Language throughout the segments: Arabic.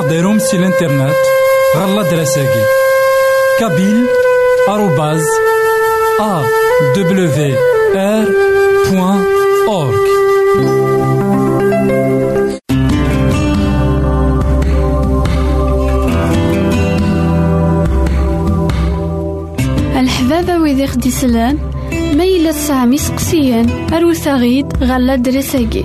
غديرهم سي الانترنت غالا دراساكي كابيل آروباز أ دبليو آر بوان أورك الحبابة ويدي خدي يلا تسعة سقسيان أروثا غيد غالا دراساكي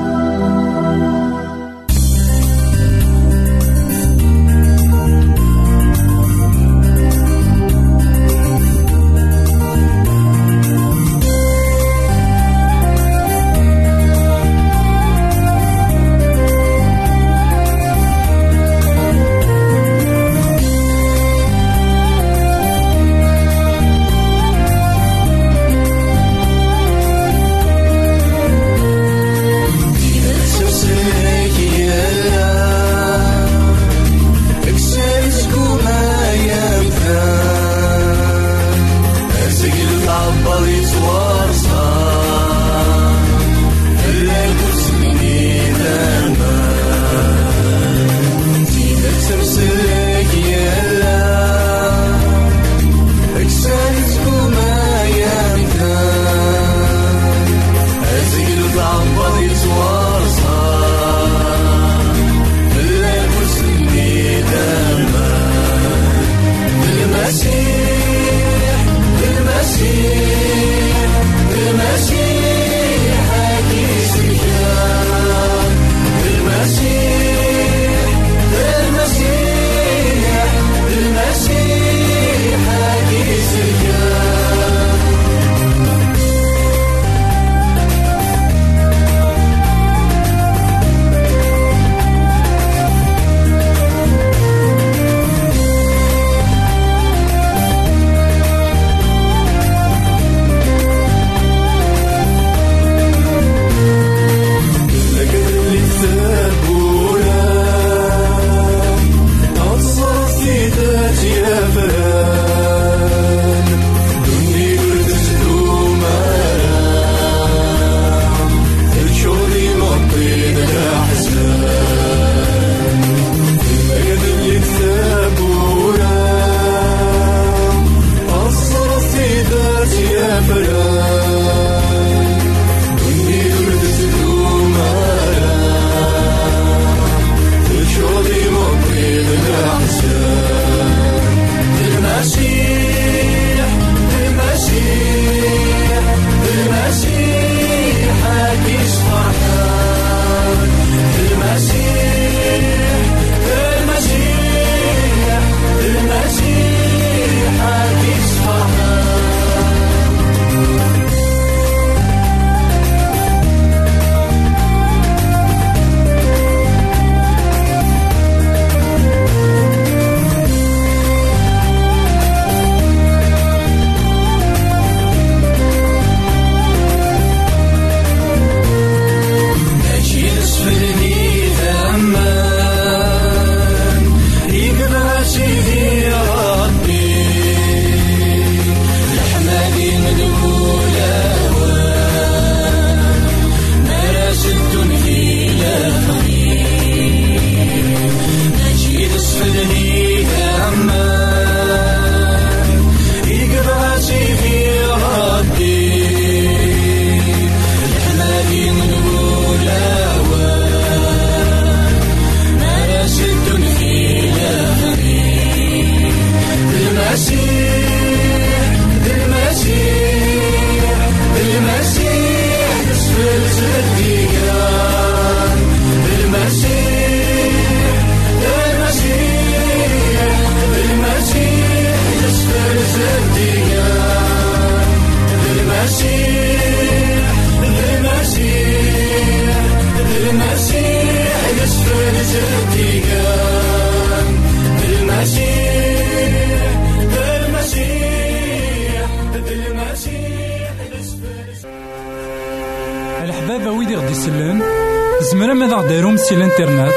غديرهم سي الانترنت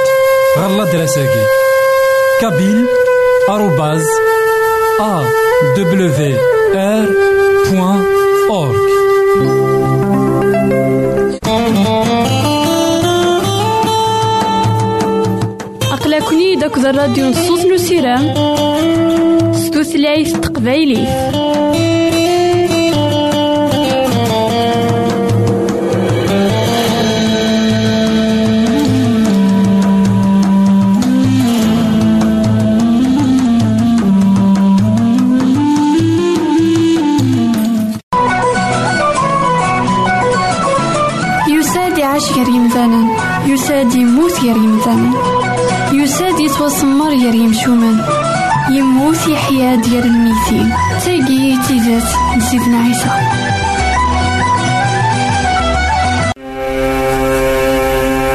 غالا دراساكي كابيل آروباز أ دبليو آر بوان أورك أقلكني داك الراديو نصوص نسيرام ستوثلايف تقبايليه يتوسمر يا ريمشومان يموت يحيا ديال الميتين تاقي تيزات نسيتنا عيسى.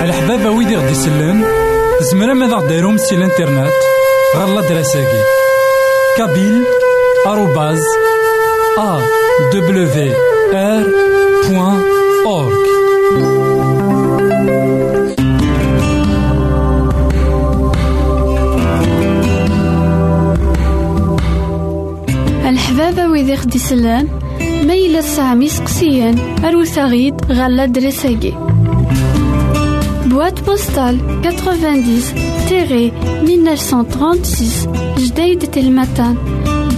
الحبابة ويدي غدي يسلم زمرا ماذا غديرهم سي الإنترنت؟ غالا دراساكي. كابيل آروباز أ دبليو آر بوان أورك الحبابة ويدي خدي سلان. ميلا سامي سقسيان. أروثاغيد غالا دريساكي. Boîte postale 90-1936 Jdeïd Telmatan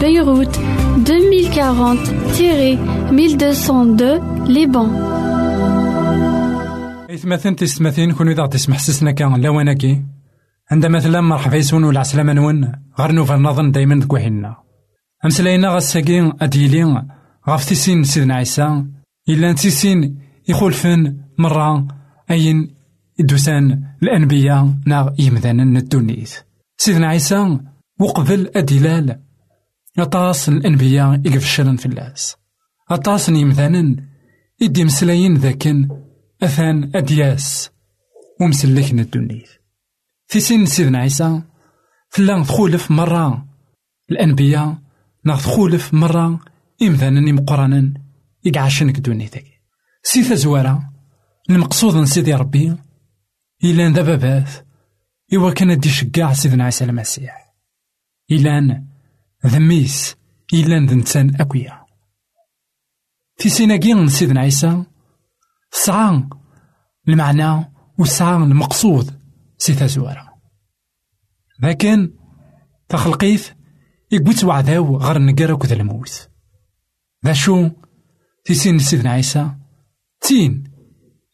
Beyrouth 2040-1202 Liban إثماثن تستماثين كون إذا تسمح سسنا كان لواناكي عندما مثلا مرحبا يسون ولا عسلامة نون غير نوفا نظن دايما ذكوحينا. أمسلاينا غاساكي أديلي غاف تيسين سيدنا عيسى إلا تيسين يخولفن مرة أين دوسان الأنبياء نا يمذانا الدونيت سيدنا عيسى وقبل أدلال أطاس الأنبياء يقفشلن في اللاس أطاس يمذانا إدي مسلاين ذاكن أثان أدياس ومسلكن الدونيت في سن سيدنا عيسى فلا تخولف مرة الأنبياء ناخذ خولف مرة إمذانا مقرانا يقعشنك دونيتك. سي تزوارا المقصود سيدي ربي. إلا ذا بابات إوا كان دي شقاع سيدنا عيسى المسيح. إلا ذميس إلا ذا إنسان أكويا. في سيناكي سيدنا عيسى سعى المعنى وسعى المقصود سي تزوارا لكن تخلقيث يقوت وعداو غير النقارة كذا الموت. ذا شو؟ تيسين سيدنا عيسى. تين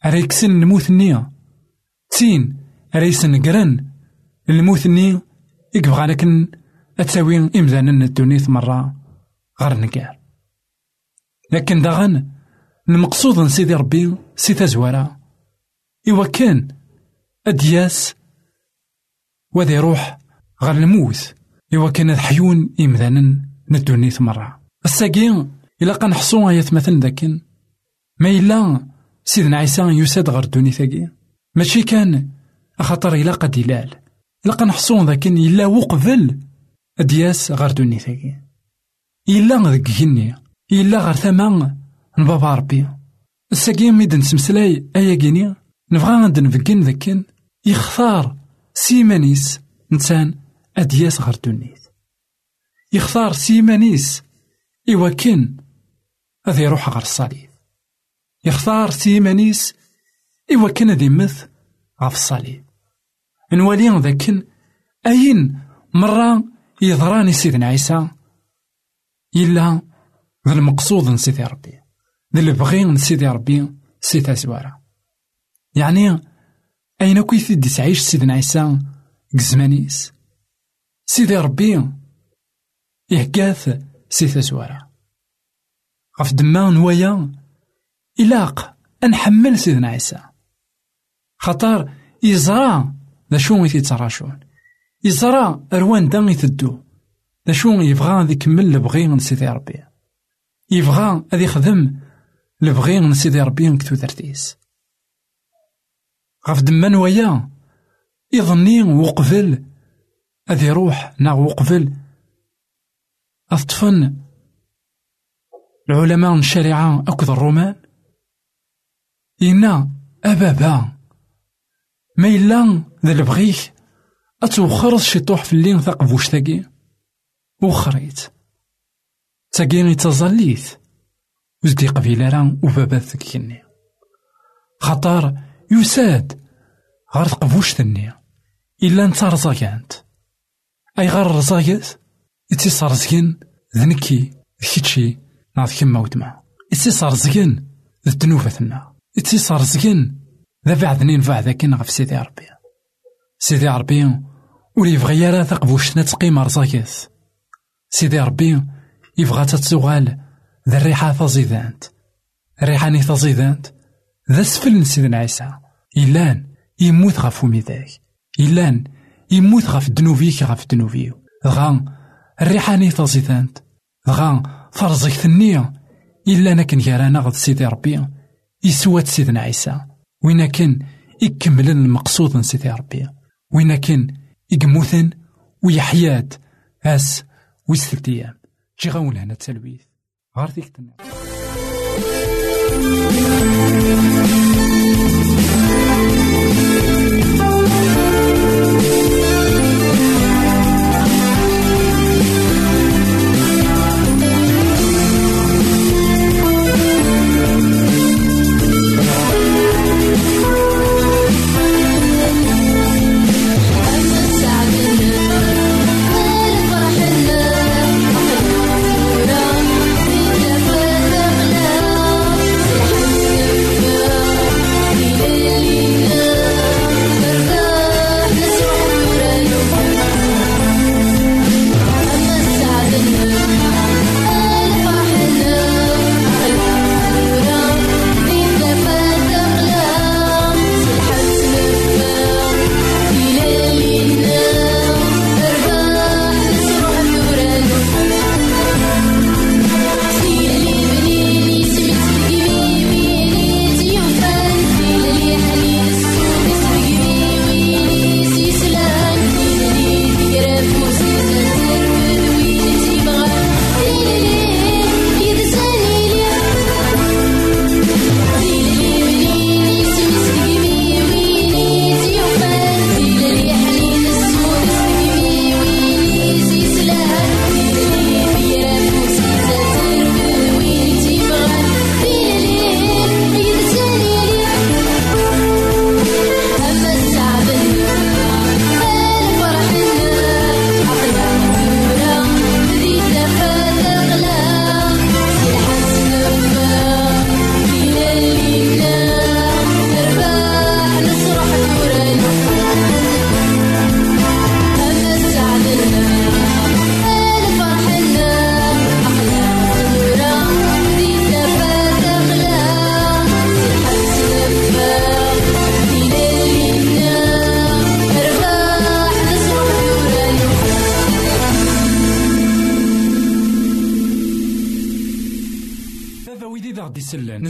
أريكسن الموت النية. تين أريسن نقرن الموت النية. يقبغى لكن أتساوي إمذانا الدنيا مرة غير النقار. لكن داغن المقصود سيدي ربي سي تزوارا إوا كان أدياس وذي يروح غير الموت. إوا كان حيون إمذانا ندونيت مرة الساقي إلا قنحصو آيات مثلا ذاكن. ما إلا سيدنا عيسى يساد غير دونيتاكي ماشي كان خاطر إلا قد إلال. إلا قنحصو ذاكن إلا وقبل أدياس غير دونيتاكي إلا ذاك جني إلا غير ثمان نبابا ربي. الساقي ميد نسمسلاي أيا كيني نبغى غاد نفكين ذاكن. يختار سيمانيس إنسان أدياس غير دونيت. يختار سيمانيس إوا كان هذا يروح غير الصليب. يختار سيمانيس إوا كان ذي مث غف الصليب. نوالي ذاكن أين مرة يضراني سيدنا عيسى؟ إلا ذا المقصود نسيتي ربي. ذا بغي نسيتي ربي سيتا سوارا يعني أين كيف دي تعيش سيدنا عيسى؟ كزمانيس سيدي ربي يهكاث سي تزوارا غف دما نوايا إلاق أنحمل سيدنا عيسى. خطر يزرى ذا شو يتيتراشون. يزرى أروان دا يتدو. ذا شو يبغى ذي كمل لبغي من سيدي ربي. يبغى أذي يخدم لبغي من سيدي ربي نكتو ذرتيس غف دما نوايا يظني وقبل أذ يروح ناغ وقبل أطفن العلماء الشريعة أكد الرومان. إنا أبابا. ما إلا ذا البغيك. أتوخرز شي طوح في اللين ثقبوش تاقي وخريت تاقي تظليت وزدي قبيلة راه وبابا ثكيني خطر يساد غير تقبوش تني إلا نتا رزاقانت أي غير رزاقات إتي صارزكين ذنكي كيتشي ناض كيما ودما إتي صارزكين ذ تنوفتنا إتي صارزكين ذا بعدنين بعد كين غف سيدي ربي سيدي ربي ولي يبغي راه تقبوشتنا تقيم رزاقات سيدي ربي يبغى تتسوغال ذا الريحة تزيدانت الريحة ني تزيدانت ذا سفل سيدنا عيسى. إلان يموت غف وميداك إلان يموت غف دنوفيك غف دنوفيو. دغا الريحة ني تزيدانت دغا فرزك ثنية. إلا أنا كان كارانا غد سيدي ربي. يسوات سيدنا عيسى. وين كان يكمل المقصود سيدي ربي. وين كان يقموثن ويحياد أس ويستلت أيام. جي غاول هنا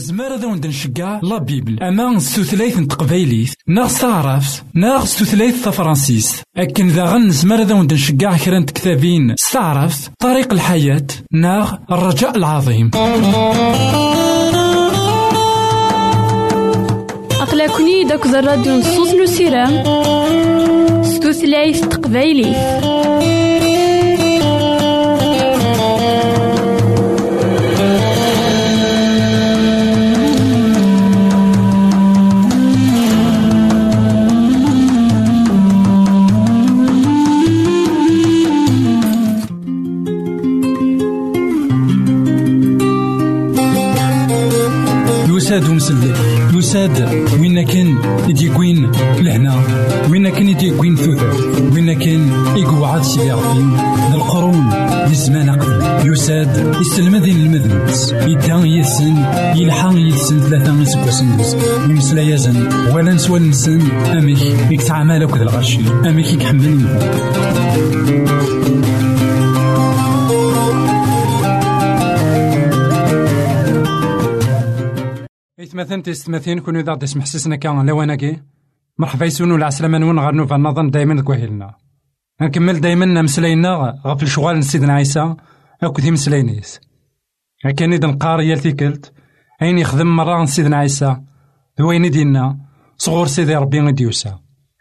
تسلويث غار ديك نشجع لا بيبل. أما ستوثلايث تقبايليث ناغ ستعرفت ناغ ستوثلايث تفرانسيس أكن ذا غن نزمر ذا نشجع كرا كتابين ستعرفت طريق الحياة. ناغ الرجاء العظيم. أقلكني داك الراديو نصوص نو سيرام. ستوثلايث يساد ومسلي يساد وين كان يديكوين لهنا. وين كان يديكوين ثوثر وين كان يقعد سيدي ربي القرون للزمان قبل. يساد يسلم ذي المذنبس يدا يسن يلحق يسن ثلاثة يسكوسن يمسلا يزن ولا نسوى نسن. أميك يكتعمل أكد الغرشي. أميك يكحمل إثمثن تستمثين كونو ذا تسمح سسنا كان لواناكي. مرحبا يسونو العسلامة نون غير نوفا النظام دايما كوهيلنا. نكمل دايما مسلاينا غف الشغال سيدنا عيسى. أكو ذي مسلاينيس كان إذا نقار يال تيكلت أين يخدم مرة سيدنا عيسى. ذوين دينا صغور سيدي ربي غدي يوسع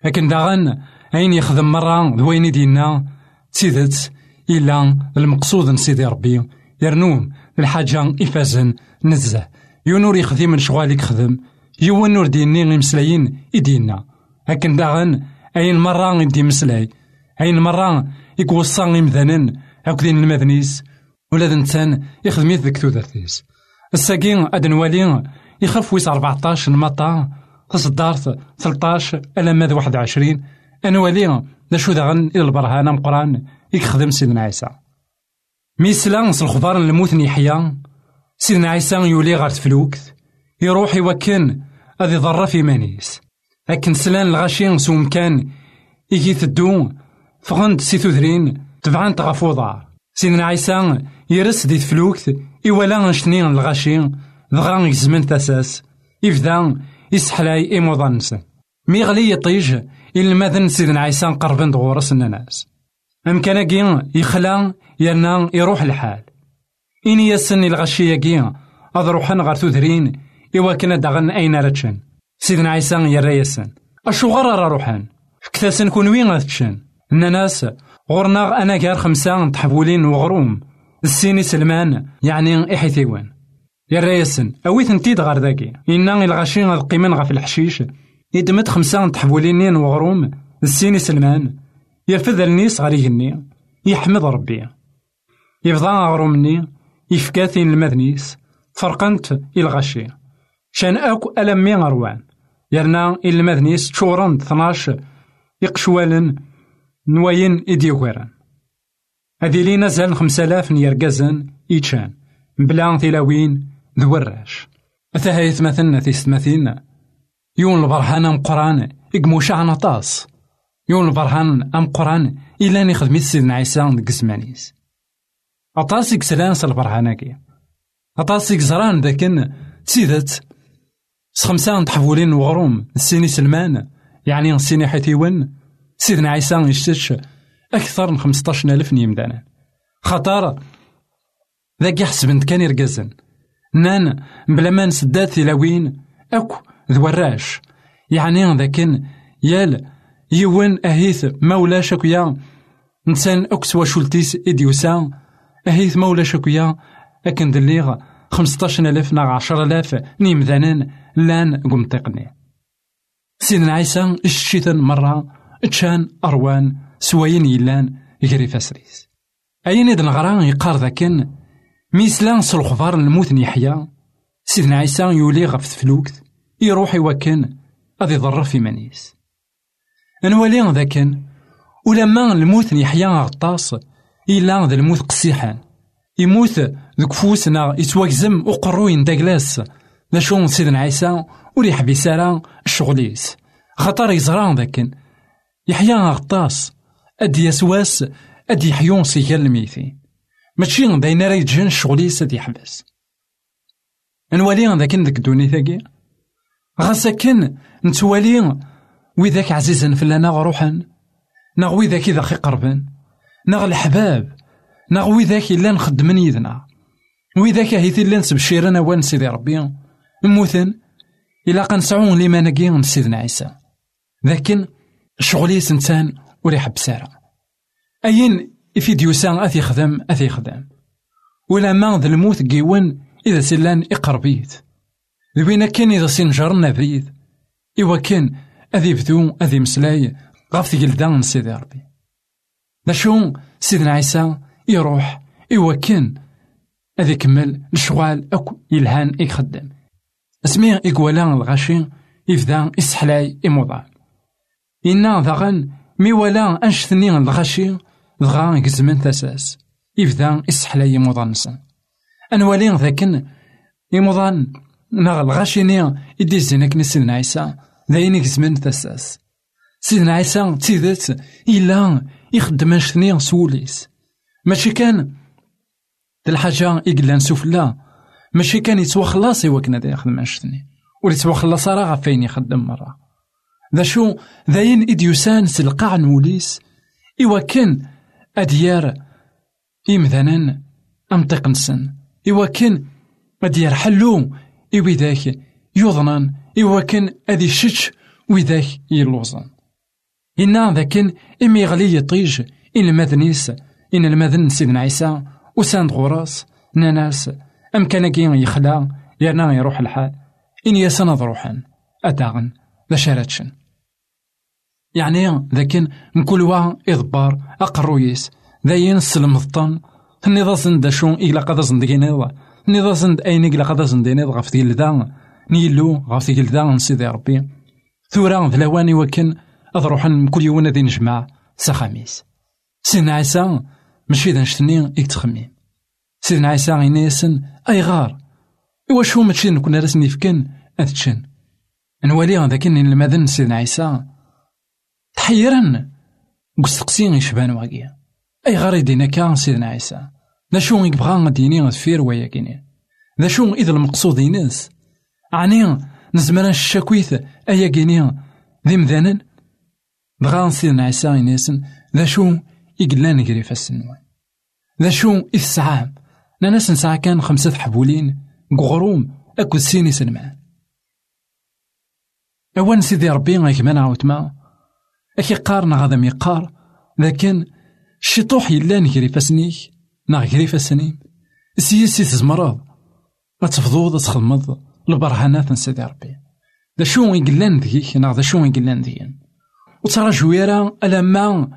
لكن داغن أين يخدم مرة ذوين دينا تيدت إلا المقصود سيدي ربي. يرنوم الحاجة إفازن نزه. يونور يخدم من شغالك خدم يون نور ديني غيمسلايين إدينا لكن داغن أين مرة غدي مسلاي؟ أين مرة يكوصا غيمذانن أكدين المذنيس. ولا ذنتان يخدم ذيك تودرتيس الساقين أدنوالي يخف ويس 14 المطا. تصدارت 13 ألا ماذا 21 أنوالي دا شو داغن إلى البرهان مقران يخدم سيدنا عيسى. ميسلا الخضار الموت يحيا سيدنا عيسى يولي غار تفلوكت. يروح يوكن أذي ضرة في مانيس. لكن سلان الغاشين سوم كان يجي تدو فغند سي ثوثرين تبعان تغفوضا سيدنا عيسى يرس دي تفلوكت إولا غنشني الغاشين دغا يزمن تاساس. يبدا يسحلاي إيموضان نسن مي غلي يطيج إلا ماذا سيدنا عيسى قربن دغورس الناس. أمكان يخلا يرنا يروح الحال. إني يسن الغشية كي أضروحن غار تودرين إوا كنا داغن أين رتشن. سيدنا عيسى يرى يسن أشو غرر روحان؟ كتاسن كون وين غاتشن الناس غورنا أنا كار خمسة تحبولين وغروم. السيني سلمان يعني إحيثيوان يرى يسن أويث نتيد غار ذاكي. إنا الغاشين غاد قيمن غا في الحشيش. يدمت خمسة تحبولين وغروم. السيني سلمان يرفد النيس غار يحمد ربي. يفضى غرو مني يفكاثين المذنيس فرقنت الغشي شان أكو ألمي غروان. يرنا المذنيس تشورن 12 يقشوالن نواين إديوغيران هذي لينا زال خمسة نيرقزن إيتشان بلا تلاوين ذوراش أثاها مثلنا تيستمثين يون البرهان مقران إقموشا عن طاس. يون البرهان أم قران إلا نخدمي سيدنا عيسى ديك أطاس يكسلان البرهاناكي أطاس يكزران ذاكن تسيدت سخمسان تحفولين وغروم السيني سلمان يعني السيني حيتيون سيدنا عيسى يشتش أكثر من خمسطاش ألف نيمدانا خطر ذاك يحسبن كان يرقزن. نان بلا ما نسدات تلاوين أكو ذوراش يعني ذاكن يال يوان أهيث مولاش أكويا نسان أكس وشولتيس إديوسا أهيث مولاش أكويا أكن دليغ خمسطاش ألف نا عشر ألاف نيمذانان لأن قمتقني. سيدنا عيسى الشيطان مرة تشان أروان سواين يلان يجري فاسريس. أين إذن غران يقار ذاكن؟ ميسلان سلخبار الموت يحيا سيدنا عيسى يولي غف تفلوكت يروح يوكن أذي ضر في منيس. أنوالي ذاكن؟ ولما الموت يحيا غطاس إلا ذا الموت قسيحان يموت ذك فوسنا يتواكزم وقرو يندقلاس ذا شون سيدنا عيسى وريح بيسارا الشغليس خطر يزران ذاكن يحيا غطاس أدي يسواس أدي يحيون سيكال الميثين ماشي داين راه يتجن الشغليس أدي يحبس نوالي ذاكن ذاك الدوني ثاقي غاسا كان نتوالي وذاك عزيزا فلانا روحا نغ وذاك إذا خي نغ الحباب نغ وذاك إلا نخدمن يدنا. وذاك هيث إلا نسبشيرنا وان سيدي ربي. نموثن إلا قنسعون لما نقي سيدنا عيسى. لكن شغلي سنتان وريح بسارة. أين في ديوسان أثي خدم أثي خدم ولا ما ذا الموت قيون إذا سلان إقربيت ذوينا كان إذا سنجرنا بريد إوا كان أذي بدو أذي مسلاي غاف تقلدان سيدي ربي. شو سيدنا عيسى يروح إوا كان أذي كمل الشغال أكو يلهان يخدم. اسمي إكوالا الغاشي يفدا إسحلاي إموضان إنا ذاغن مي ولا أنشثني الغاشي دغا يقزمن تاساس يفدا إسحلاي إموضان نسن. أنوالي ذاكن إموضان ناغ الغاشيني إدي زينك سيدنا عيسى. داين يقزمن تاساس سيدنا عيسى تيدت إلا يخدم أنشثني سوليس. ماشي كان الحاجة إقلان سفلا ماشي كان يتوخلص إوا كنا دا يخدم أنشثني ولي يتوخلص راه فين يخدم مرة. ذا شو؟ ذاين إديوسان سلقاع نوليس. إوا كان أديار إمذانا أمطيق نسن. إوا كان أديار حلو إوا ذاك يوضنان إوا كان أدي شتش وذاك يلوزن. إنا ذاكن إمي غلي يطيج إن المذنيس إن المذن سيدنا عيسى وساند غراس ناناس أم كان يخلع يرنا يروح الحال إن يسند روحا أداغن ذا شارتشن. يعني ذاكن نكل وا إضبار أقرويس ذاين السلمضطن النظام دا شون إلا قد زندقينيض النظام أين إلا قد زندقينيض غف ذا نيلو غف ذا نسيدي ربي. ثورا ذلواني وكن أضروحن كل يوم ذي نجمع سخاميس سيدنا عيسى ماشي ذا نشتني يكتخميم سيدنا عيسى غينيسن أي غار. إوا شو ماشي نكون راسني فكن أتشن نوالي ذاك المذن سيدنا عيسى تحيرن. قستقسين يشبان واقيا. أي غار يدينا كان سيدنا عيسى. ذا شو يبغى ديني غفير ويا كيني. ذا شو إذا المقصود ينس عني نزمران الشاكويث أيا كيني. ذي مذانن دغا سيدنا عيسى ينسن ذا شو يقلان قري فالسنوان ذا شو إثسعام ناس نسعى كان خمسة حبولين قغروم أكو سيني سلمان أوان سيدي ربي غيك منع وتما أكي قارنا غادا ميقار لكن الشطوح يلان كري فاسنيك نا كري فاسني سيسي تزمرض ما تفضوض تخدمض البرهانات سيدي ربي ذا شو يقلان ذيك نا ذا شو يقلان ذيك وترى جويرا ألما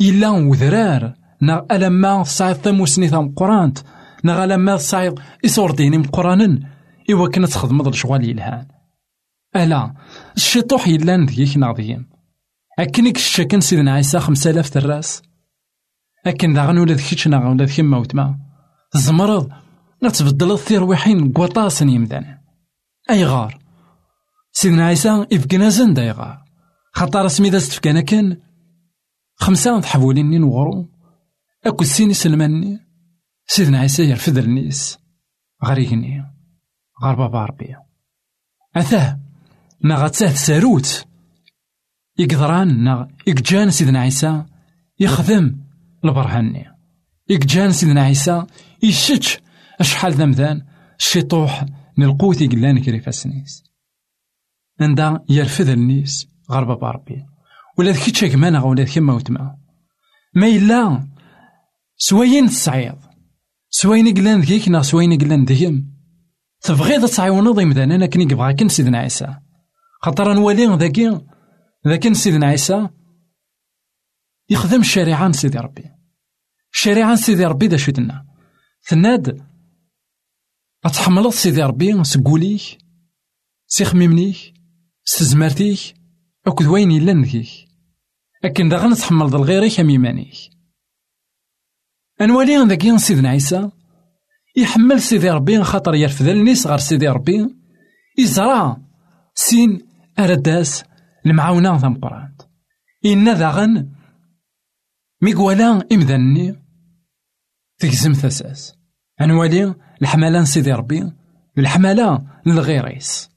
إلا وذرار. نا ألما تصعيد ثموسني ثم قرانت. نا ألما تصعيد إسورديني مقرانا إوا كنا تخدمض الشغال يلهان ألا الشيطوح يلان ذيك ناضيين. أكنك الشكن سيدنا عيسى خمسة آلاف تراس أكن داغن ولا ذكيتش ناغ ولا ذكي موتما زمرض نتبدل الثيرويحين قواطاسن يمدان. أي غار سيدنا عيسى إفكنا زند أي غار خاطر سميدا ستفكانا كان خمسة تحوليني نغرو أكو سيني سلماني سيدنا عيسى يرفد النيس. غريقني. غار بابا ربي أثاه ما غتساه ساروت. يقدران نا يقجان سيدنا عيسى. يخدم البرهاني. يقجان سيدنا عيسى. يشتش أشحال ذمذان الشيطوح من القوت يقلان كريفا سنيس عندها يرفد النيس. غار بابا ربي ولا ذكي تشاك مانا ولا ذكي موتما ما إلا سوين تصعيد سوين قلان ذيك نا سوين قلان ذيهم. تبغيض تعاونض إمدانا لكن يبغى كن سيدنا عيسى. خاطر نولي ذاكي ذاك سيدنا عيسى. يخدم الشريعة سيدي ربي. الشريعة سيدي ربي دا شدنا. ثناد أتحملض سيدي ربي سقوليك سيخميمنيك أكد وين يلان ذيك أكن داغا نتحمل ذا الغيريك أميمانيك أنوالي ذاكي سيدنا عيسى يحمل سيدي ربي خاطر يرفد الناس غير سيدي ربي يزرع سين أرداس المعاونة ثم قران إن ذاغن ميقوالا إمذني تكزم ثساس أنوالي الحملان سيدي ربي الحملة للغيريس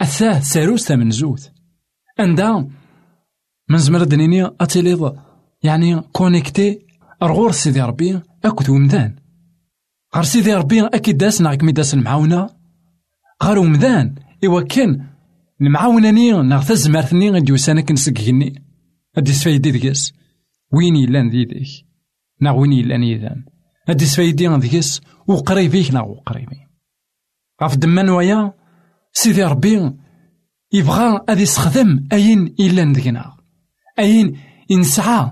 أثاه ساروس من عندها من زمر دنيني أتيليض يعني كونيكتي أرغور سيدي ربي أكد ومدان غير سيدي ربي أكيد داس ناغ كمي داس المعاونة. غير ومدان إوا كان المعاونة ني ناغ تزمرتني غادي وسانا كنسكيني هادي سفايدي ديكس وين يلان ذيك ناغ وين يلان يذان. هادي سفايدي ديكس وقريبيك ناغ وقريبي. غاف دمان ويا سيدي ربي يبغى أدي يستخدم أين إلا ندقنا. أين ينسعى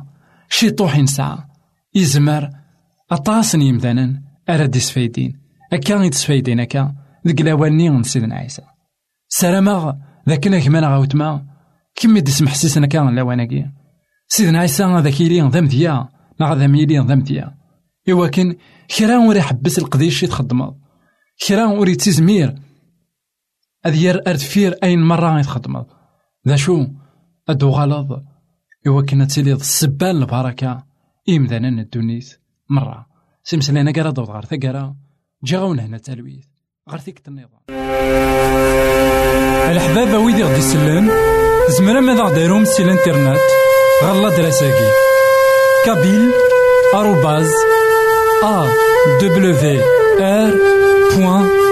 شي طوح ينسعى. يزمر أطاس يمدانا أراد يسفايدين أكا يتسفايدين أكا ذك من سيدنا عيسى سلامة ذاك كمان غاوتما كيما دسم حسيسنا كان لواناكي سيدنا عيسى ذاك يلي ذا مديا نا ذا ميلي ذا مديا إوا كان وري يحبس القضيش يتخدم كرا وري تزمير أذير أردفير أين مرة يتخدم ذا شو؟ أدو غلط إوا كنا تسيلي السبان البركة. إمدانا الدونيت مرة. سمسلينا قرا دوض غار ثقرا جاونا هنا تالويث غار ثيك النظام. الحبابة ويدي غدي يسلم زمرا ماذا غديرهم سي الانترنت غالا دراساكي. كابيل. آروباز. أ. دبليو آر. بوان.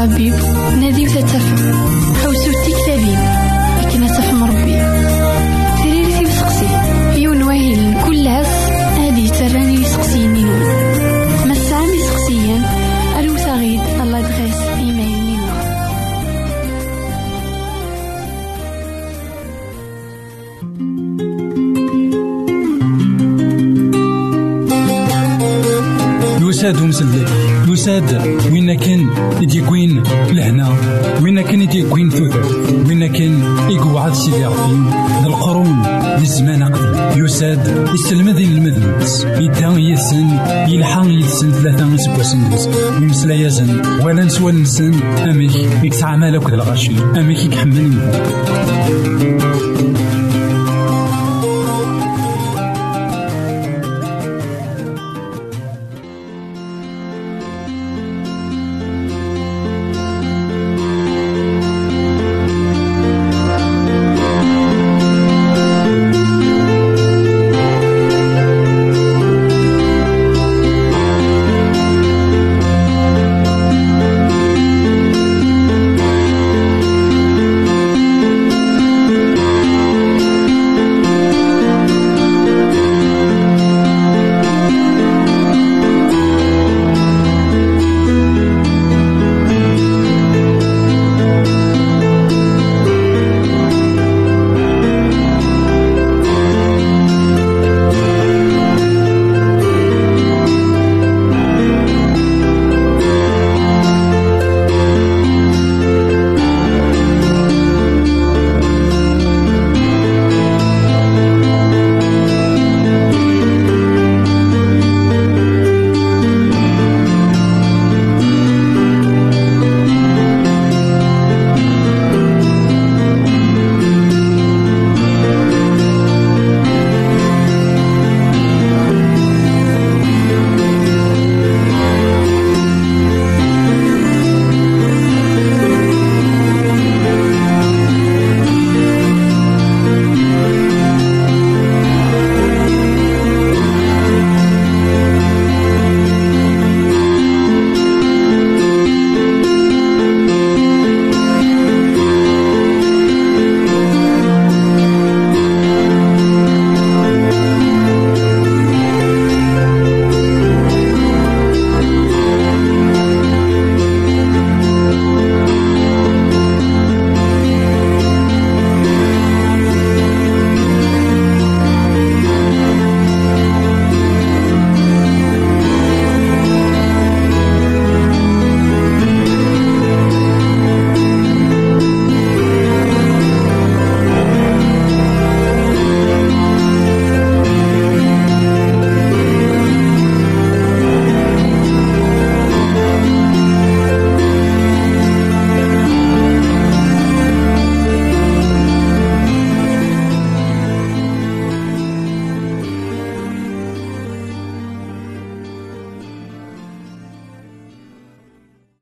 لابيب نادي وتتفق يسوى اللسان أميك. يتعامل أكد الغاشي أميك يكحمل